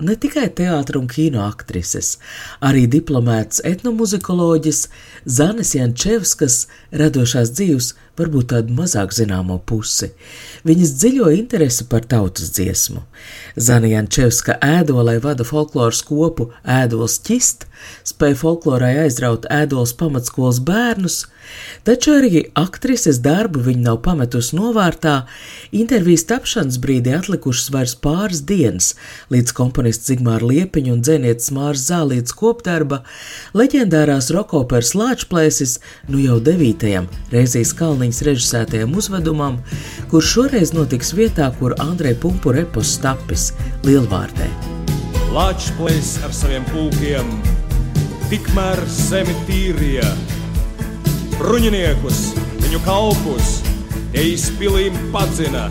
ne tikai teātris un kino aktrises, arī diplomēts etnomuzikoloģis Zanes Jančevskas radošās dzīves, varbūt tādu mazāk zināmo pusi. Viņas dziļo interesi par tautas dziesmu. Zana Jančevska ēdolai vada folkloras kopu ēdols ķist, spēja folklorai aizraut ēdols pamatskolas bērnus, taču arī aktrises darbu viņa nav pametusi novārtā, intervijas tapšanas brīdī atlikušas vairs pāris dienas, līdz komponists Zigmāra Liepiņa un dzēnietis Mārs Zālīts kopdarba, leģendārās rokoperas lāčplēsis, nu jau devītajam Reizijas Kalniņas režisētajam uzvedumam, kurš šoreiz notiks vietā, kur Andrei Pumpu repos tapis Lielvārdē. Lačplēs ar saviem pulkiem, tikmēr zemi tīrīja. Bruņiniekus, viņu kalpus, tie izpilīm padzina,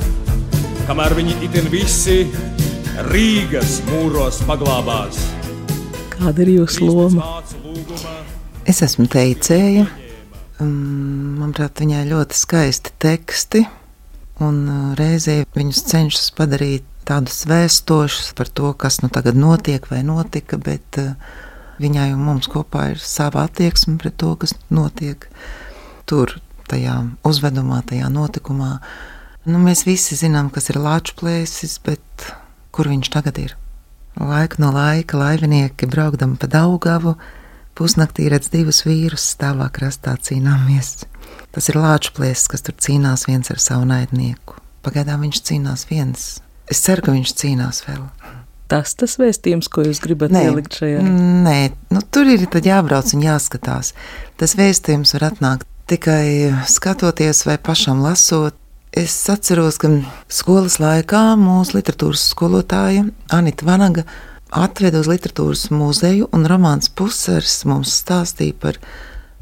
kamēr viņi itin visi Rīgas mūros paglābās. Kāda ir jūsu loma? Es esmu teicēja. Um, Manuprāt, viņai ļoti skaisti teksti, un uh, reizē viņus cenšas padarīt tādus vēstošus par to, kas nu tagad notiek vai notika, bet uh, viņai un mums kopā ir sava attieksme pret to, kas notiek tur, tajā uzvedumā, tajā notikumā. Nu, mēs visi zinām, kas ir lāču plēsis, bet kur viņš tagad ir? Laika no laika laivinieki braukdami pa Daugavu, pusnaktī redz divus vīrus stāvā krastā cīnāmies. Tas ir lāču plēsis, kas tur cīnās viens ar savu naidnieku. Pagaidām viņš cīnās viens. Es ceru, ka viņš cīnās vēl. Tas tas vēstījums, ko jūs gribat Nē. ielikt šajā. Nē, nu, tur ir jābrauc un jāskatās. Tas vēstījums var atnākt tikai skatoties vai pašam lasot. Es atceros, ka skolas laikā mūsu literatūras skolotāja Anita Vanaga atveda uz literatūras muzeju, un romāns Pusers mums stāstīja par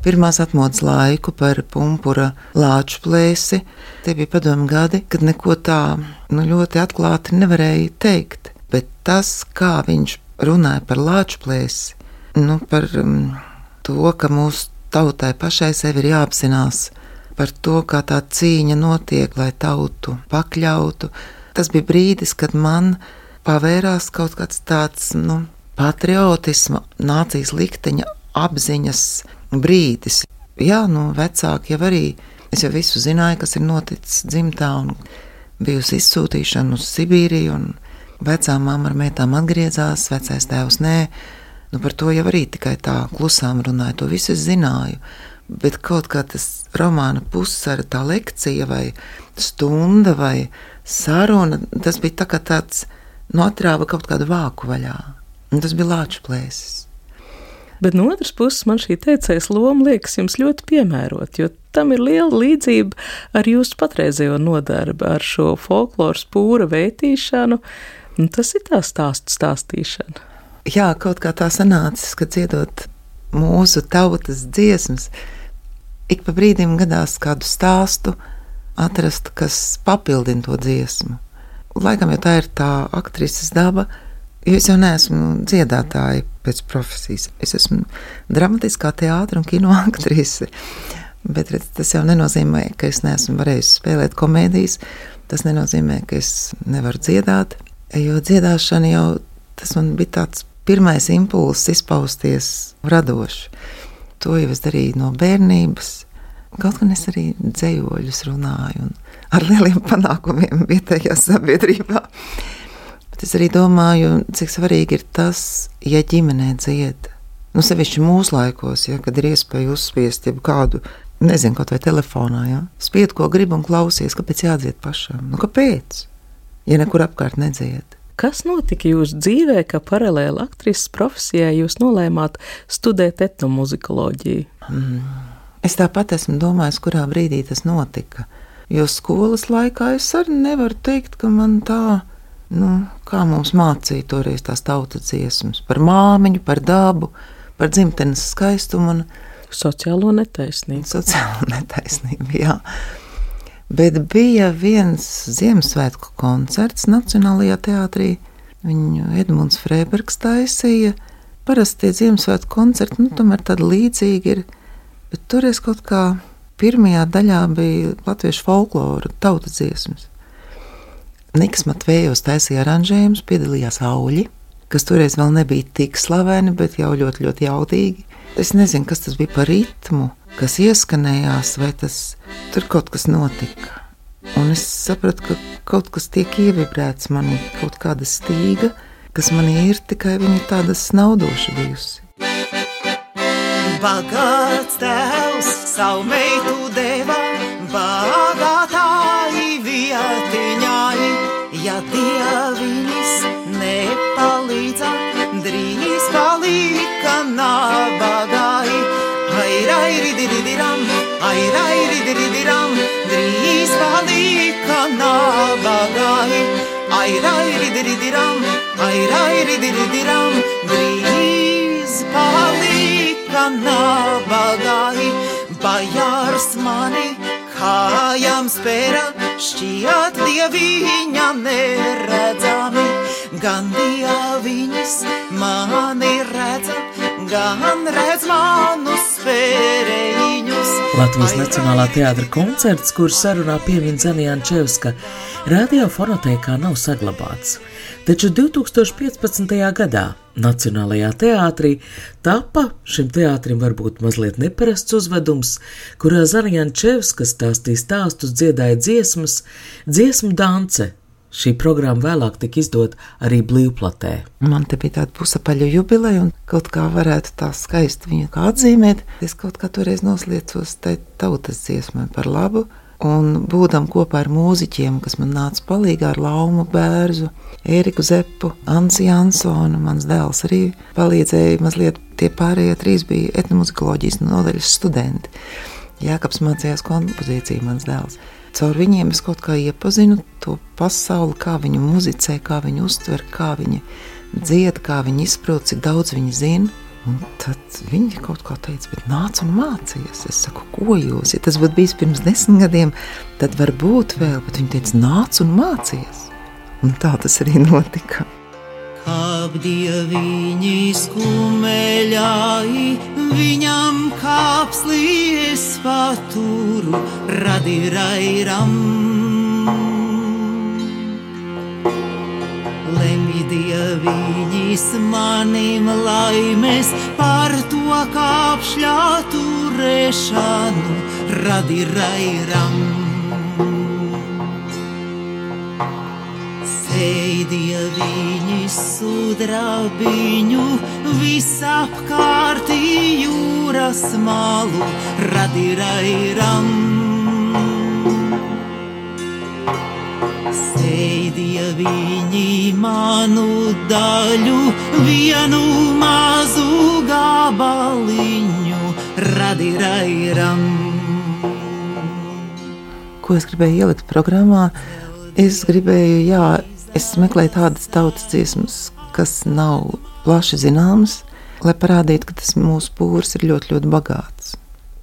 pirmās atmodas laiku, par pumpura lāču plēsi. Tie bija padomu gadi, kad neko tā nu, ļoti atklāti nevarēja teikt. Bet tas, kā viņš runāja par lāču plēsi, nu, par um, to, ka mūsu tautai pašai sevi ir jāapzinās, par to, kā tā cīņa notiek, lai tautu pakļautu. Tas bija brīdis, kad man pavērās kaut kāds tāds nu, patriotisma, nācijas likteņa apziņas brīdis. Jā, nu, vecāki jau arī, es jau visu zināju, kas ir noticis dzimtā, un bijusi izsūtīšana uz Sibīriju, un vecā mamma ar meitām atgriezās, vecais tēvs nē. Nu, par to jau arī tikai tā klusām runāja, to visu es zināju. Bet kaut kā tas romāna pusara, tā lekcija vai stunda vai saruna, tas bija tā kā tāds, nu, atrāva kaut kādu vāku vaļā. Un tas bija lāču plēsis. Bet no otras puses, man šī teicējas loma liekas jums ļoti piemērot, jo tam ir liela līdzība ar jūsu patreizējo nodarbi, ar šo folkloras pūra veitīšanu. Un tas ir tā stāstu stāstīšana. Jā, kaut kā tā sanācis, ka dziedot mūsu tautas dziesmas, ik pa brīdim gadās kādu stāstu atrast, kas papildina to dziesmu. Laikam jau tā ir tā aktrises daba, jo es jau neesmu dziedātāja pēc profesijas. Es esmu dramatiskā teātris un kino aktrise. Bet redz, tas jau nenozīmē, ka es neesmu varējusi spēlēt komēdijas. Tas nenozīmē, ka es nevaru dziedāt, jo dziedāšana jau tas man bija tāds pirmais impulss izpausties radoši. To jau es darīju no bērnības. Kaut gan es arī dzējoļus runāju un ar lieliem panākumiem vietējā sabiedrībā. Bet es arī domāju, cik svarīgi ir tas, ja ģimenē dzied. Nu, sevišķi laikos, ja, kad ir iespēja uzspiest kādu, nezinu, kaut vai telefonā, ja, spied, ko grib un klausies, kāpēc jādzied pašam. Nu, kāpēc? Ja nekur apkārt nedzied. Kas notika jūsu dzīvē, ka paralēli aktrises profesijai jūs nolēmāt studēt etnomuzikoloģiju? Es tāpat esmu domājis, kurā brīdī tas notika. Jo skolas laikā es arī nevaru teikt, ka man tā, nu, kā mums mācīja toreiz tās tautas dziesmas, par māmiņu, par dabu, par dzimtenes skaistumu un sociālo netaisnību. Sociālo netaisnību, jā. Bet bija viens Ziemassvētku koncerts Nacionālajā teātrī. Viņu Edmunds Freibergs taisīja. Parasti tie Ziemassvētku koncerti, nu, tomēr tādi līdzīgi ir. Bet tur es kaut kā pirmajā daļā bija latviešu folklora tautas dziesmas. Niks Matvējos taisīja aranžējumus, piedalījās auļi, kas toreiz vēl nebija tik slaveni, bet jau ļoti, ļoti jaudīgi. Es nezinu, kas tas bija par ritmu, kas ieskanējās, vai tas tur kaut kas notika. Un es sapratu, ka kaut kas tiek ievibrēts manī, kaut kāda stīga, kas manī ir tikai viņa tāda snaudoša bijusi. Bagāts tēvs savu meitu deva, bagātāji vietiņai, ja dievinis nepalīdza, drīz palika nabagai. Ai, ai, rididiram, ai, ai, rididiram, drīz palika nabagai. Ai, ai, rididiram, ai, ai, rididiram, drīz palika nabagai. Bajārs mani kājām spēra, šķiet dieviņa neredzami, gan dieviņas mani redza, gan redz manus spēriņus. Latvijas Nacionālā teātra koncerts, kurš sarunā piemin Zanijāna Čevska, radiofonotēkā nav saglabāts. Taču 2015. gadā Nacionālajā teātrī tapa šim teātrim varbūt mazliet neparasts uzvedums, kurā Zanijāna Čevska stāstīja stāstus, dziedāja dziesmas, dziesmu dance. Šī programma vēlāk tika izdota arī blīvplatē. Man te bija tāda pusapaļa jubileja, un kaut kā varētu tā skaisti viņu atzīmēt. Es kaut kā toreiz noslēdzos tai tautas dziesmai par labu, Un būdam kopā ar mūziķiem, kas man nāca palīdzīgā ar Laumu Bērzu, Eriku Zepu, Ansi Jansonu, mans dēls arī palīdzēja mazliet. Tie pārējie trīs bija etnomuzikoloģijas nodaļas studenti. Jākaps mācījās kompozīciju, mans dēls. Caur viņiem es kaut kā iepazinu to pasauli, kā viņi muzicē, kā viņi uztver, kā viņi dzied, kā viņi izprot, cik daudz viņi zina. Un tad viņi kaut kā teica, bet nāc un mācīties. Es saku, ko jūs? Ja tas būtu bijis pirms desmit gadiem, tad varbūt vēl, bet viņi teica, nāc un mācīties. Un tā tas arī notika. Kāp dieviņi skumeļai, viņam kāpslīs paturu radirairam. Lemj dieviņis manim laimes par to kāpšļā turēšanu radirairam. Sēdieviņis sudrabiņu visapkārt jūras malu radirairam. Sēdīja viņi manu daļu, vienu mazu gabaliņu, radirairam. Ko es gribēju ielikt programmā? Es gribēju, jā, es meklēju tādas tautas dziesmas, kas nav plaši zināmas, lai parādītu, ka tas mūsu pūrs ir ļoti, ļoti bagāts.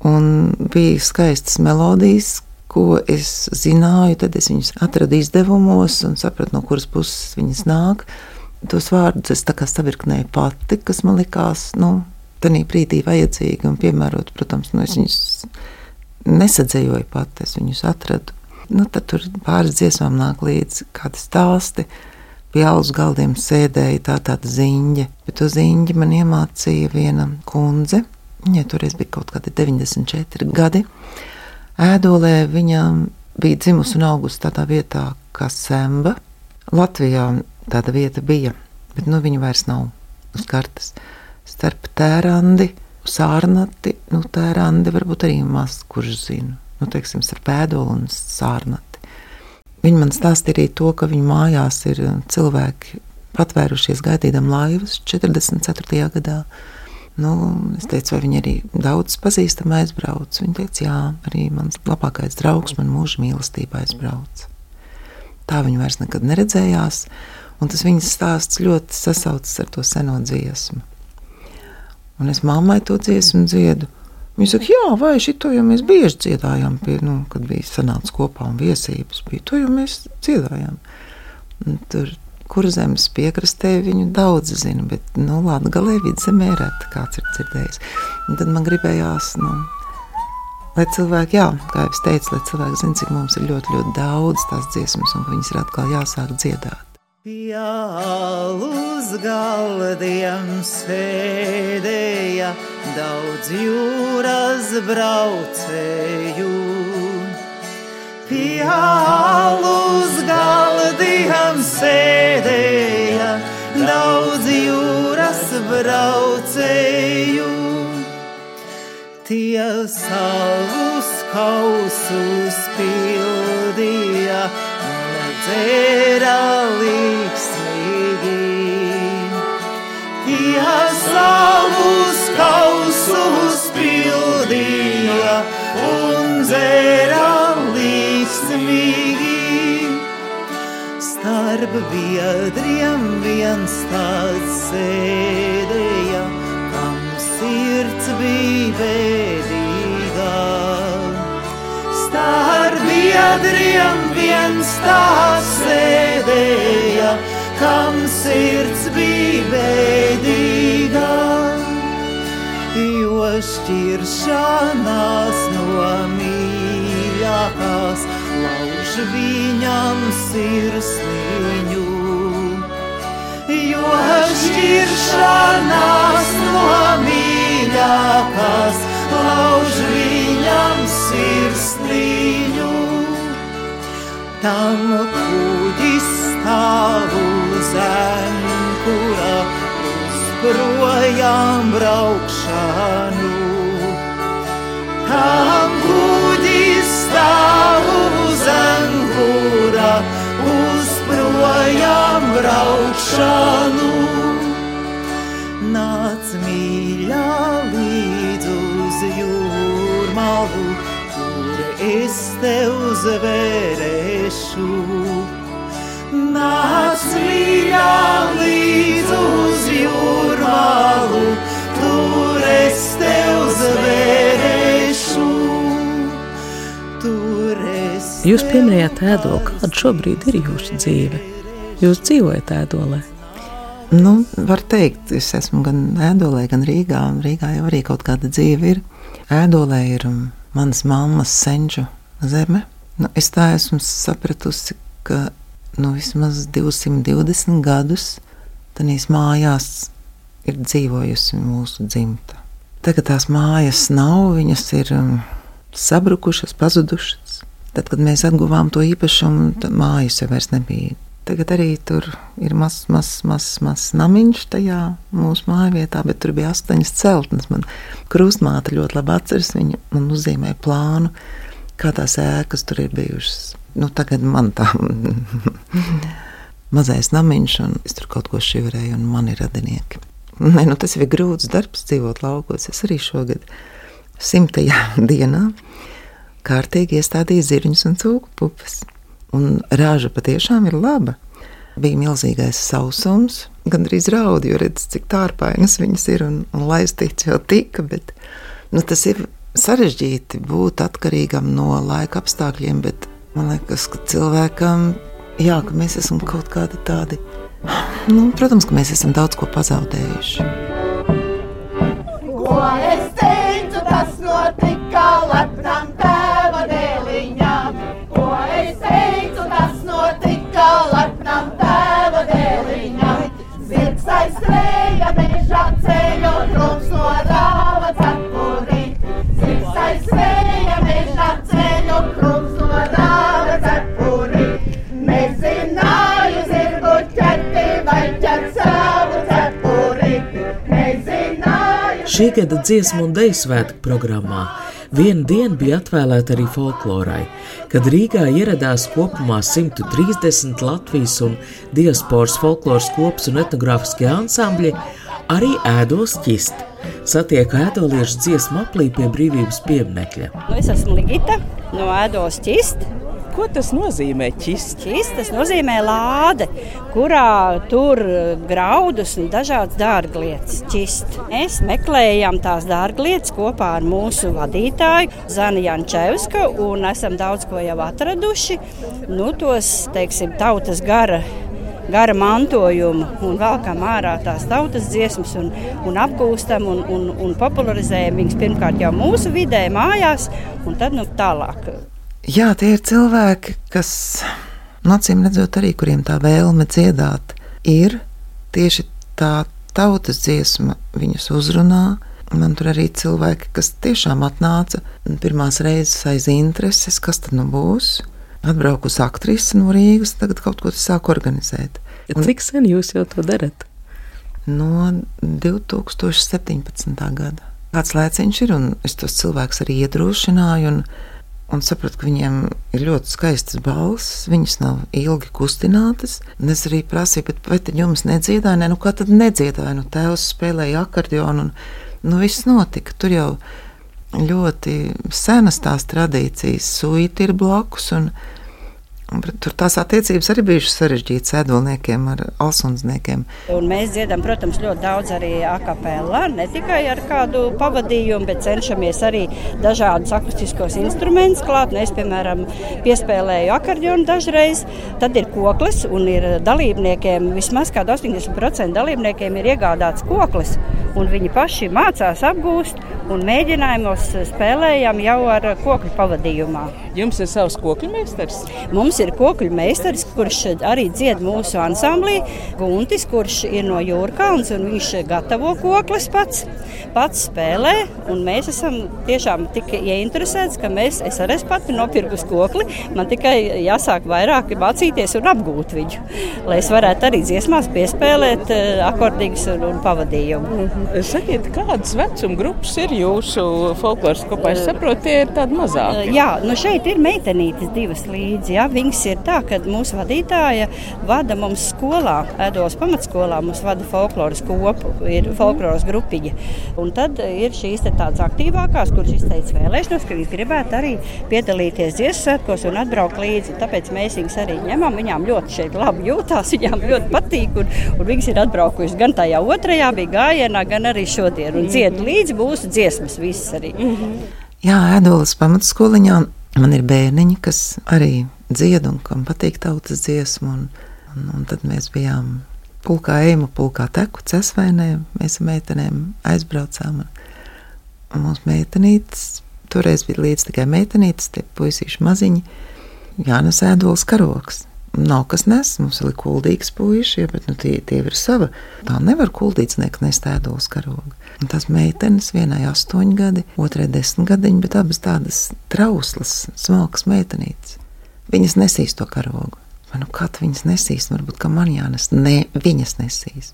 Un bija skaistas melodijas, ko es zināju, tad es viņus atradu izdevumos un sapratu, no kuras puses viņas nāk. Tos vārdus es tā kā savirknēju pati, kas man likās, nu, tādā brīdī vajadzīgi un piemērot. Protams, nu, es viņus nesadzējoju pati, es viņus atradu. Nu, tad tur pāris dziesmām nāk līdzi kādi stāsti. Pie alus galdiem sēdēja tā tāda ziņa, bet to ziņu man iemācīja viena kundze. Viņai toreiz bija kaut kādi 94 gadi. Ēdolē viņam bija dzimusi un augusi tādā vietā kā Semba. Latvijā tāda vieta bija, bet nu viņa vairs nav uz kartes. Starp tērandi, sārnati, nu tērandi varbūt arī maz, kurš zina. Nu, teiksim, starp ēdolu un sārnati. Viņa man stāstīja arī to, ka viņa mājās ir cilvēki patvērušies gaidīdam laivas 44. gadā Nu, es teicu, vai viņi arī daudz pazīstami aizbrauc. Viņa teica, jā, arī mans labākais draugs, man mūža mīlestība aizbrauc. Tā viņa vairs nekad neredzējās, un tas viņas stāsts ļoti sasaucas ar to seno dziesmu. Un es mammai to dziesmu dziedu. Viņa saka, jā, vai šito jau mēs bieži dziedājām, pie, nu, kad bija sanācis kopā un viesības. Bija, to jau mēs dziedājām. Un tur, kur zemes piekrastē, viņu daudz zina, bet nu, Latvijā vidzemē reta kāds ir dzirdējis. Un tad man gribējās, nu, lai cilvēki, jā, kā jau es teicu, lai cilvēki zinātu, cik mums ir ļoti, ļoti daudz tās dziesmas un viņas ir atkal jāsāk dziedāt. Pie alus galdiem sēdēja daudz jūras braucēju. Pie alus galdiem sēdēja daudz jūras braucēju. Tie savus kausus pildīja dzēra līksmīgi. Ja savus kausus pildīja un dzēra līksmīgi. Starp biedriem viens tāds sēdēja, biedriem viens tāds sēdēja, kam sirds bija bēdīga. Jo šķiršanās no mīļākās lauž viņam sirsniņu. Jo šķiršanās no mīļākās lauž viņam sirsniņu. Tam kuģis stāv uz ankura uz projām braukšanu. Tam kuģis stāv uz ankura uz projām braukšanu. Nāc mīļā es tev zvērēšu. Nāc mīļā līdz uz jūrmalu, tur es tev es Jūs pieminējāt ēdolu, kāda šobrīd ir jūsu dzīve? Jūs dzīvojat ēdolē. Nu, var teikt, es esmu gan Ēdolē, gan Rīgā. un Rīgā jau arī kaut kāda dzīve ir. Ēdolē ir um, manas mammas senču zeme. Nu, es tā esmu sapratusi, ka nu, vismaz 220 gadus tajās mājās ir dzīvojusi mūsu dzimta. Tagad tās mājas nav, viņas ir um, sabrukušas, pazudušas. Tad, kad mēs atguvām to īpašumu, tad mājas jau vairs nebija. Tagad arī tur ir mazs, mazs, mazs, mazs namiņš tajā mūsu mājvietā, bet tur bija astoņas celtnes. Man krustmāte ļoti labi atceras, viņa man uzzīmēja plānu, kā tās ēkas tur ir bijušas. Nu, tagad man tā mazais namiņš, un es tur kaut ko šivrēju, un man ir radinieki. Nē, nu, tas ir grūts darbs dzīvot laukos. Es arī šogad simtajā dienā kārtīgi iestādīju zirņus un cūku pupas. Un rāža patiešām ir laba. Bija milzīgais sausums, gandrīz raudi, jo redz, cik tārpainas viņas ir un, un laistīts jau tika, bet nu, tas ir sarežģīti būt atkarīgam no laika apstākļiem, bet man liekas, ka cilvēkam, jā, ka mēs esam kaut kādi tādi, nu, protams, ka mēs esam daudz ko pazaudējuši. Ko es Šī gada dziesmu un dēļu svētku programmā viena diena bija atvēlēta arī folklorai, kad Rīgā ieradās kopumā 130 Latvijas un diasporas folkloras kops un etnogrāfiskie ansambļi, arī ēdos ķist. Satiek ēdoliešu dziesmu aplī pie brīvības pieminekļa. Es esmu Ligita no Ēdos ķist. Ko tas nozīmē ķist? Ķist tas nozīmē lāde, kurā tur graudus un dažādas dārglietas ķist. Mēs meklējam tās dārglietas kopā ar mūsu vadītāju Zani Jančevska un esam daudz ko jau atraduši. Nu, tos, teiksim, tautas gara gara mantojumu un velkam ārā tās tautas dziesmas un, un apgūstam un, un, un popularizējam viņas pirmkārt jau mūsu vidē, mājās, un tad nu, tālāk. Jā, tie ir cilvēki, kas, nacīm redzot, arī kuriem tā vēlme dziedāt ir tieši tā tautas dziesma, viņus uzrunā. Man tur arī cilvēki, kas tiešām atnāca pirmās reizes aiz intereses, kas tad nu būs atbraukusi aktrise no Rīgas, tagad kaut ko sāku organizēt. Un, Cik sen jūs jau to darat? No 2017. gada. Kāds laiciņš ir, un es tos cilvēkus arī iedrošināju, un, sapratu, ka viņiem ir ļoti skaistas balss, viņas nav ilgi kustinātas. Un es arī prasīju, bet vai tad jums nedziedāja? Nē, nu kā tad nedziedāja? Nu, tēvs spēlēja akordionu, un nu, viss notika. Tur jau ļoti senas tās tradīcijas, suīti ir blakus. Un, Tur tās attiecības arī bijušas sarežģītas ēdolniekiem ar alsunzniekiem. Un mēs dziedam, protams, ļoti daudz arī akapelā, ne tikai ar kādu pavadījumu, bet cenšamies arī dažādus akustiskos instrumentus klāt. Nu, es, piemēram, piespēlēju akordionu dažreiz, tad ir koklis un ir dalībniekiem, vismaz kāda 80% dalībniekiem ir iegādāts koklis, un viņi paši mācās apgūst un mēģinājumos spēlējam jau ar kokļu pavadījumā. Jums ir savs kokļu meistars? Mums ir kokļu meistars, kurš arī dzied mūsu ansamblī. Guntis, kurš ir no Jūrkāns, un viņš gatavo koklis pats, pats spēlē. Mēs esam tiešām tik ieinteresēti, ka mēs, es arī pati nopirkusi kokli. Man tikai jāsāk vairāk mācīties un apgūt viņu, lai es varētu arī dziesmās piespēlēt eh, akordīgus un, un pavadījumu. Mm -hmm. Sakiet, kādas vecuma grupas ir jūsu folkloras kopā? Es saprotu, tie ir tādi mazāki. Jā, nu šeit šeit ir meitenītes divas līdzi. Ja? Viņas ir tā, ka mūsu vadītāja vada mums skolā, Ēdolas pamatskolā, mums vada folkloras kopu, ir folkloras grupiņa. Un tad ir šīs tādas aktīvākās, kuras izteica vēlēšanos, ka viņas gribētu arī piedalīties dziesmu svētkos un atbraukt līdzi. Tāpēc mēs viņus arī ņemam. Viņām ļoti šeit labi jūtās, viņām ļoti patīk. Un, un viņas ir atbraukušas gan tajā otrajā, bija gājienā, gan arī šodien. Un dzied līdzi mūsu dziesmas visas arī. -hmm. Jā, Ēdolas pamatskoliņā Man ir bērniņi, kas arī dzied un kam patīk tautas dziesmu. Un, un, un tad mēs bijām pulkā ejama, pulkā teku, cesvainē. Mēs ar meitenēm aizbraucām. Un, mums meitenītes, toreiz bija līdz tikai meitenītes, tie puisīši maziņi, jānes ēdols karoks. Nav kas nes, mums ir kuldīgs puiši, ja, bet nu, tie, tie ir sava. Tā nevar kuldīgs nest ēdols karogu. Un tās meitenes, vienai astoņi gadi, otrai desmit gadiņi, bet abas tādas trauslas, smalkas meitenītes. Viņas nesīs to karogu. Vai nu kāda viņas nesīs, varbūt kā man jānes? Nē, viņas nesīs.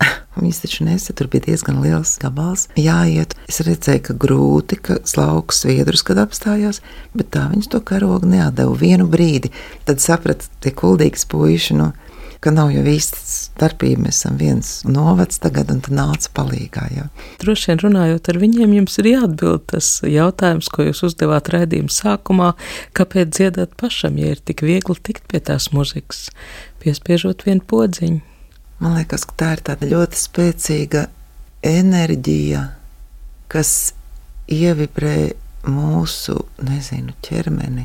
Viņas taču nesa, tur bija diezgan liels gabals. Jā, iet. Es redzēju, ka grūti, ka slauks sviedrus, kad apstājās, bet tā viņš to karogu neatdeva vienu brīdi. Tad saprata tie kuldīgas puiši, no, nu, ka nav jau īsti starpība. Mēs esam viens novads tagad, un tā nāca palīgā. Jā. Droši vien runājot ar viņiem, jums ir jāatbild tas jautājums, ko jūs uzdevāt raidījuma sākumā, kāpēc dziedāt pašam, ja ir tik viegli tikt pie tās muzikas, piespiežot vienu podziņu. Man liekas, ka tā ir tāda ļoti spēcīga enerģija, kas ievibrē mūsu nezinu, ķermeni,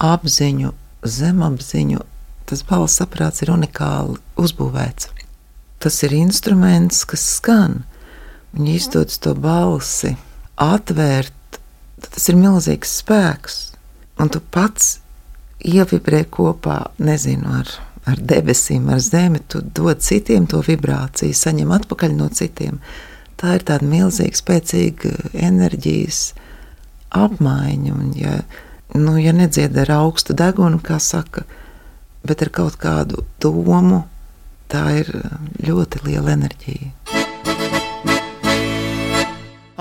apziņu, zemapziņu, tas balss aprāts ir unikāli uzbūvēts. Tas ir instruments, kas skan. Viņa izdodas to balsi, atvērt, tas ir milzīgs spēks. Un tu pats ievibrē kopā, nezinu, ar, ar debesīm, ar zemi, tu dod citiem to vibrāciju, saņem atpakaļ no citiem. Tā ir tāda milzīga, spēcīga enerģijas apmaiņa. Un, ja, nu, ja nedzied ar augstu degunu, kā saka, bet ar kaut kādu domu, tā ir ļoti liela enerģija.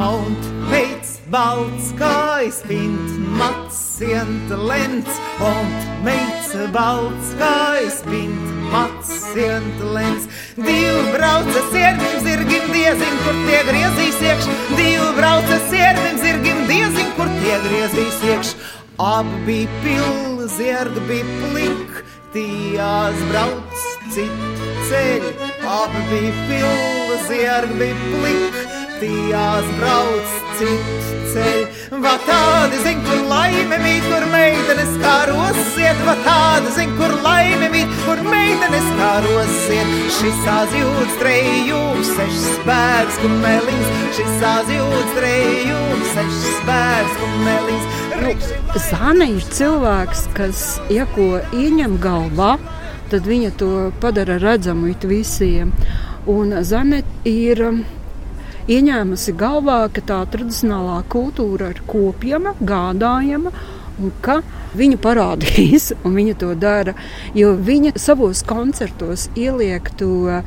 Und meits balts kā spint mats sienta lens, und meits balts kā spint mats sienta lens. Divi brauca siervim zirgim diezin, kur tie griezīs iekš, divi brauca siervim zirgim diezin, kur tie griezīs iekš. Abi bija pilni, zirgi bija plink, tījās brauc citu ceļu. Abi bija pilni, zirgi bija plink, tījās brauc citu ceļu. Va tādi zin, kur laime mīt, kur meitenes kā rosiet, va tādi zin, kur laime mīt, kur meitenes kā rosiet. Šis azjūts trejums, sešs spēks, kumeliņš, šis azjūts trejums, sešs spēks, kumeliņš. Zāne ir cilvēks, kas, ja ko ieņem galvā, tad viņa to padara redzamu it visiem. Un Zane ir um, ieņēmusi galvā, ka tā tradicionālā kultūra ir kopjama, gādājama. Un ka viņa parādīs, un viņa to dara, jo viņa savos koncertos ieliek to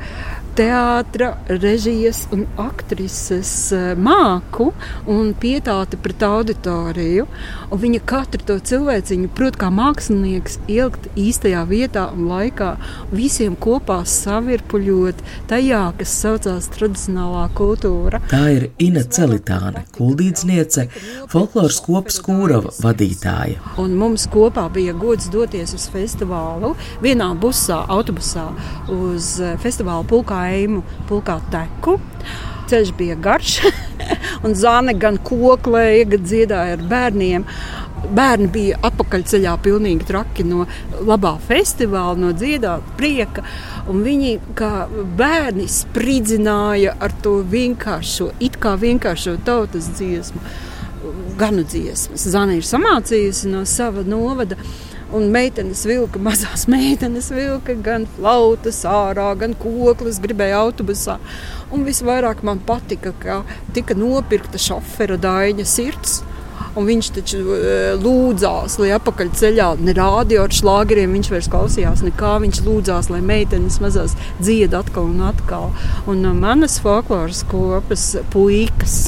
teātra, režijas un aktrises eh, māku un pietāti pret auditoriju. Un viņa katru to cilvēciņu, protams, kā mākslinieks, ielikt īstajā vietā un laikā, visiem kopā savirpuļot tajā, kas saucās tradicionālā kultūra. Tā ir Ina Celitāne, kuldīdzniece, folkloras kopas Kūrova vadītāja. Un mums kopā bija gods doties uz festivālu vienā busā, autobusā uz eh, festivāla pulkā Eimu, pulkā Teku. Ceļš bija garš, un zāne gan koklēja, gan dziedāja ar bērniem. Bērni bija atpakaļceļā pilnīgi traki no labā festivāla, no dziedāta prieka. Viņi kā bērni spridzināja ar to vienkāršo, it kā vienkāršo tautas dziesmu, ganu dziesmas. Zana ir samācījusi no sava novada. Un meitenes vilka, mazās meitenes vilka gan flautas ārā, gan koklis, gribēja autobusā. Un visvairāk man patika, ka tika nopirkta šofera daļa sirds. Un viņš taču e, lūdzās, lai atpakaļ ceļā nerādīja ar šlāgeriem. Viņš vairs klausījās nekā. Viņš lūdzās, lai meitenes mazās dzied atkal un atkal. Un e, manas folkloras kopas puikas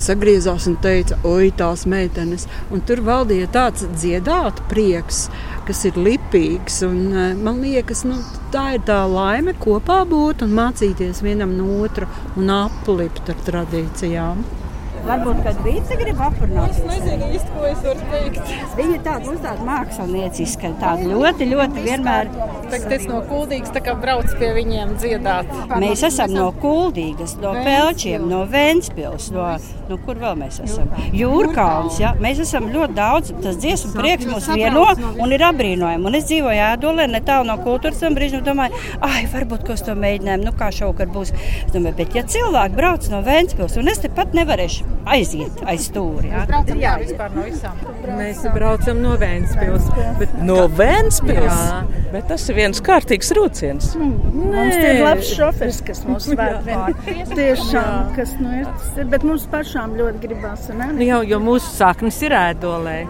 sagriezās un teica, oi, tās meitenes. Un tur valdīja tāds dziedāt prieks, kas ir lipīgs. Un, eh, man liekas, nu, tā ir tā laime kopā būt un mācīties vienam no otra un aplipt ar tradīcijām. Varbūt, kad Vīca grib aprunāt. Es nezinu īsti, ko es varu teikt. Viņa tāda, mums tāda mākslinieciska, tāda ļoti, ļoti vienmēr. Tagad es no kuldīgas tā kā brauc pie viņiem dziedāt. Mēs esam no Kuldīgas, no Pelčiem, no Ventspils, no, no kur vēl mēs esam? Jūrkalns, ja? Mēs esam ļoti daudz, tas dziesmu prieks mūs vieno un ir apbrīnojami. Un es dzīvoju Ēdolē, netālu no kultūras tam brīžam, domāju, ai, varbūt, ko es to mēģinājumu, nu kā šovakar būs. Es domāju, bet ja cilvēki brauc no Ventspils, un es te pat nevarēšu aiziet aiz stūri. Ja? Jā, vispār no visām. Mēs braucam no Vēncpils. Bet... No Vēncpils? Bet tas ir viens kārtīgs rūciens. Mums ir labs šofers, kas mūs vēd. Tiešām, kas nu ir, tas ir, bet mums pašām ļoti gribās. Ne? Nu, jau, jo mūsu saknes ir ēdolē.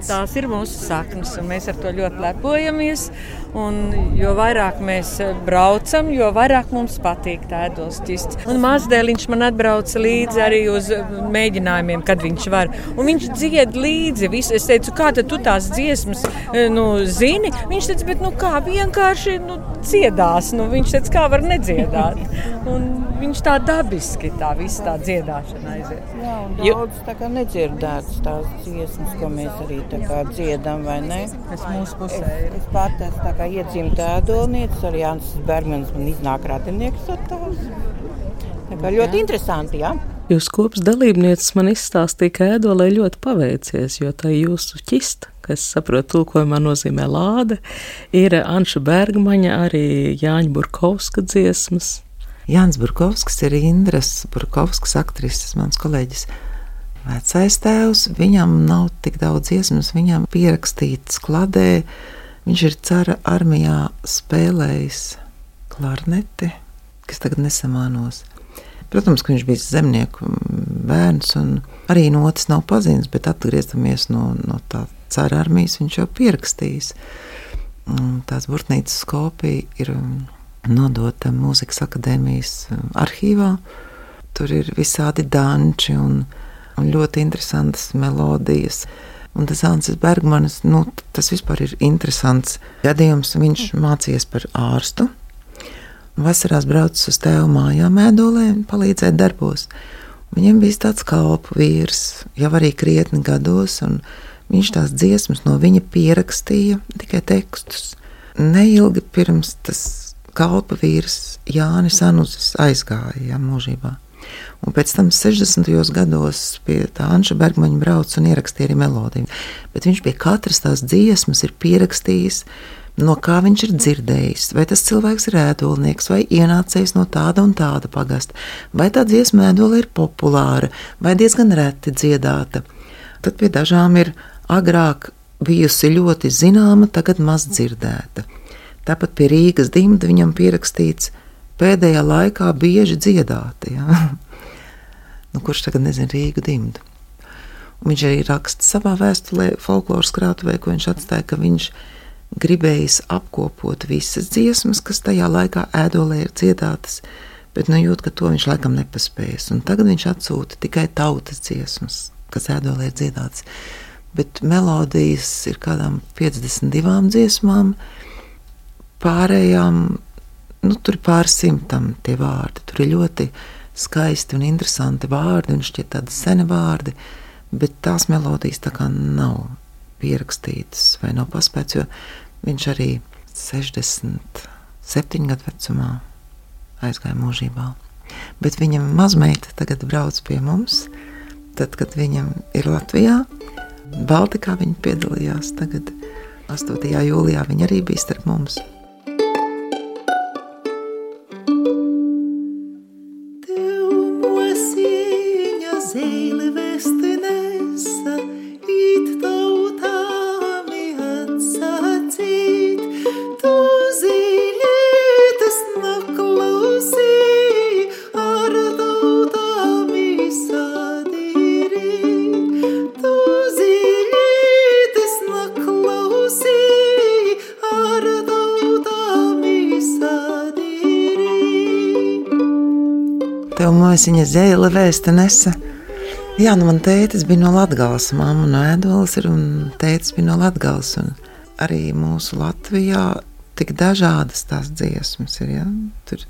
Tās ir mūsu saknes, un mēs ar to ļoti lepojamies. Un, jo vairāk mēs braucam, jo vairāk mums patīk tēdos ķist. Un mazdēliņš man atbrauca līdzi arī uz mēģinājumiem, kad viņš var. Un viņš dzied līdzi. Visu. Es teicu, kā tu tās dziesmas nu, zini? Viņš teica, bet nu, kā vienkārši nu, dziedās. Nu, viņš teica, kā var nedziedāt. Un viņš tā dabiski tā visa tā dziedāšana aiziet. Jā, un daudz tā kā nedzirdētas tās dziesmas, ko mēs arī tā kā dziedam, vai ne? Es mūsu pusē. Es, es pat esmu tā kā iedzimta ēdolniece, arī Jānis Bergmans man iznāk radinieks ar tās. Tā kā ļoti jā. interesanti, jā. Jūs kopas dalībnieces man izstāstīja, ka ēdolē ļoti paveicies, jo tā jūsu ķista, kas saprot tulkojumā nozīmē lāde, ir Anša Bergmaņa, arī Jāņa Burkovska dziesmas. Jānis Burkovskis ir Indras Burkovskas aktrises, mans kolēģis. Vecais tēvs, viņam nav tik daudz dziesmas, viņam pierakstīts kladē, Viņš ir cara armijā spēlējis klarneti, kas tagad nesamānos. Protams, ka viņš bija zemnieku bērns, un arī notis nav pazīstams, bet atgriezamies no, no tā cara armijas, viņš jau pierakstījis. Tās burtnīcas kopija ir nodota mūzikas akadēmijas arhīvā. Tur ir visādi danči un, un ļoti interesantas melodijas. Un tas Ansis Bergmanis, nu, tas vispār ir interesants gadījums. Viņš mācījās par ārstu. Vasarās braucis uz tēvu mājām, mēdolē un palīdzēja darbos. Viņam bija tāds kalpu vīrs, jau arī krietni gados, un Viņš tās dziesmas no viņa pierakstīja tikai tekstus. Neilgi pirms tas kalpa vīrs Jānis Anuzis aizgāja ja, mūžībā. Un pēc tam 60. gados pie tā Anša Bergmaņa brauca un ierakstīja arī melodiju. Bet viņš pie katras tās dziesmas ir pierakstījis, no kā viņš ir dzirdējis. Vai tas cilvēks ir ēdolnieks, vai ienācējs no tāda un tāda pagasta, vai tā dziesma ēdola ir populāra, vai diezgan reti dziedāta. Tad pie dažām ir agrāk bijusi ļoti zināma, tagad maz dzirdēta. Tāpat pie Rīgas dimta viņam pierakstīts pēdējā laikā bieži dziedāti. Ja? nu, kurš tagad nezina Rīgu dimdu. Un viņš arī raksta savā vēstulē, folkloras krātuvē, ko viņš atstāja, ka viņš gribējis apkopot visas dziesmas, kas tajā laikā ēdolē ir dziedātas, bet nu jūt, ka to viņš laikam nepaspējas. Un tagad viņš atsūta tikai tautas dziesmas, kas ēdolē ir dziedātas. Bet melodijas ir kādām 52 dziesmām, pārējām, nu, tur ir pāris simtam tie vārdi. Tur ir ļoti skaisti un interesanti vārdi, un šķiet tādi seni vārdi, bet tās melodijas tā kā nav pierakstītas vai nav paspēts, jo viņš arī 67 gadu vecumā aizgāja mūžībā. Bet viņam mazmeita tagad brauc pie mums, tad, kad viņam ir Latvijā, Baltikā viņa piedalījās tagad 8. jūlijā viņa arī bija starp mums. Māsiņa zēle vēsta nesa. Jā, nu man tētis bija no Latgales, mamma no Ēdolas ir un tētis bija no Latgales. Un arī mūsu Latvijā tik dažādas tās dziesmas ir. Ja? Tur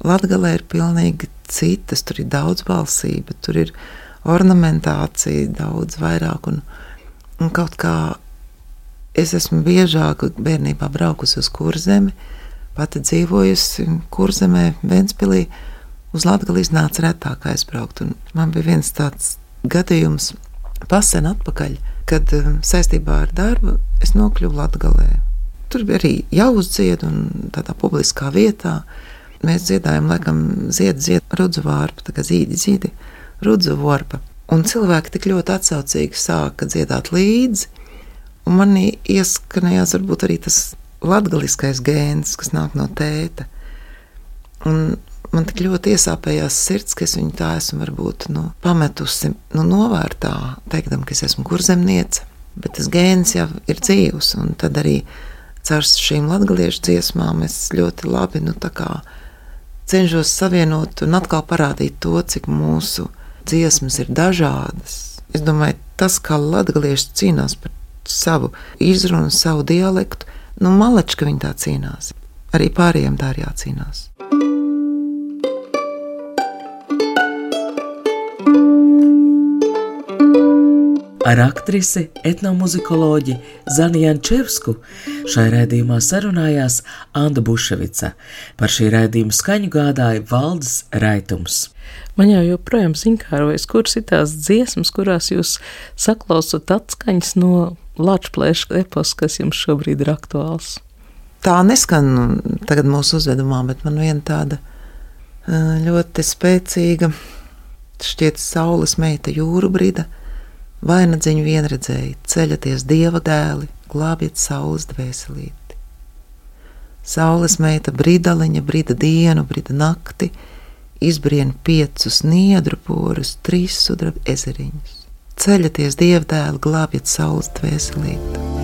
Latgalē ir pilnīgi citas, tur ir daudz balsība, tur ir ornamentācija daudz vairāk un, un kaut kā es esmu biežāk bērnībā braukusi uz kurzemi, pati dzīvojusi kurzemē, Ventspilī, uz Latvijas iznāca retāk aizbraukt. Un man bija viens tāds gadījums, pasen atpakaļ, kad um, saistībā ar darbu es nokļuvu Latvijā. Tur bija arī jāuzdzied un tādā publiskā vietā. Mēs dziedājām, laikam, ziedu, ziedu, rudzu vārpu, tā kā zīdi, zīdi, rudzu vārpa. Un cilvēki tik ļoti atsaucīgi sāka dziedāt līdzi, un manī ieskanējās varbūt arī tas latgaliskais gēns, kas nāk no tēta. Un man tik ļoti iesāpējās sirds, ka es viņu tā esmu varbūt nu, pametusi nu, novērtā, teikdam, ka es esmu kurzemniece, bet tas gēns jau ir dzīvs, un tad arī caur šīm latgaliešu dziesmām es ļoti labi, nu, cenšos savienot un atkal parādīt to, cik mūsu dziesmas ir dažādas. Es domāju, tas, kā latgalieši cīnās par savu izrunu, savu dialektu, nu, malečka viņi tā cīnās. Arī pārējiem tā ir jācīnās. Ar aktrisi, etnomuzikoloģi Zani Jančevsku. Šai raidījumā sarunājās Anna Buševica. Par šī raidījuma skaņu gādāja Valdis Raitums. Man jau joprojām zinkārojas, kuras ir tās dziesmas, kurās jūs saklausat atskaņas no Latvijas epos, kas jums šobrīd ir aktuāls. Tā neskan tagad mūsu uzvedumā, bet man viena tāda ļoti spēcīga, šķiet, saules meita jūru brīda Vainagdziņu vienredzēji, ceļaties dieva dēli, glābiet saules dvēselīti. Saules meita brīdaliņa, brīda dienu, brīda nakti, izbrien piecus niedru porus, trīs sudraba ezeriņus. Ceļaties dieva dēli, glābiet saules dvēselīti.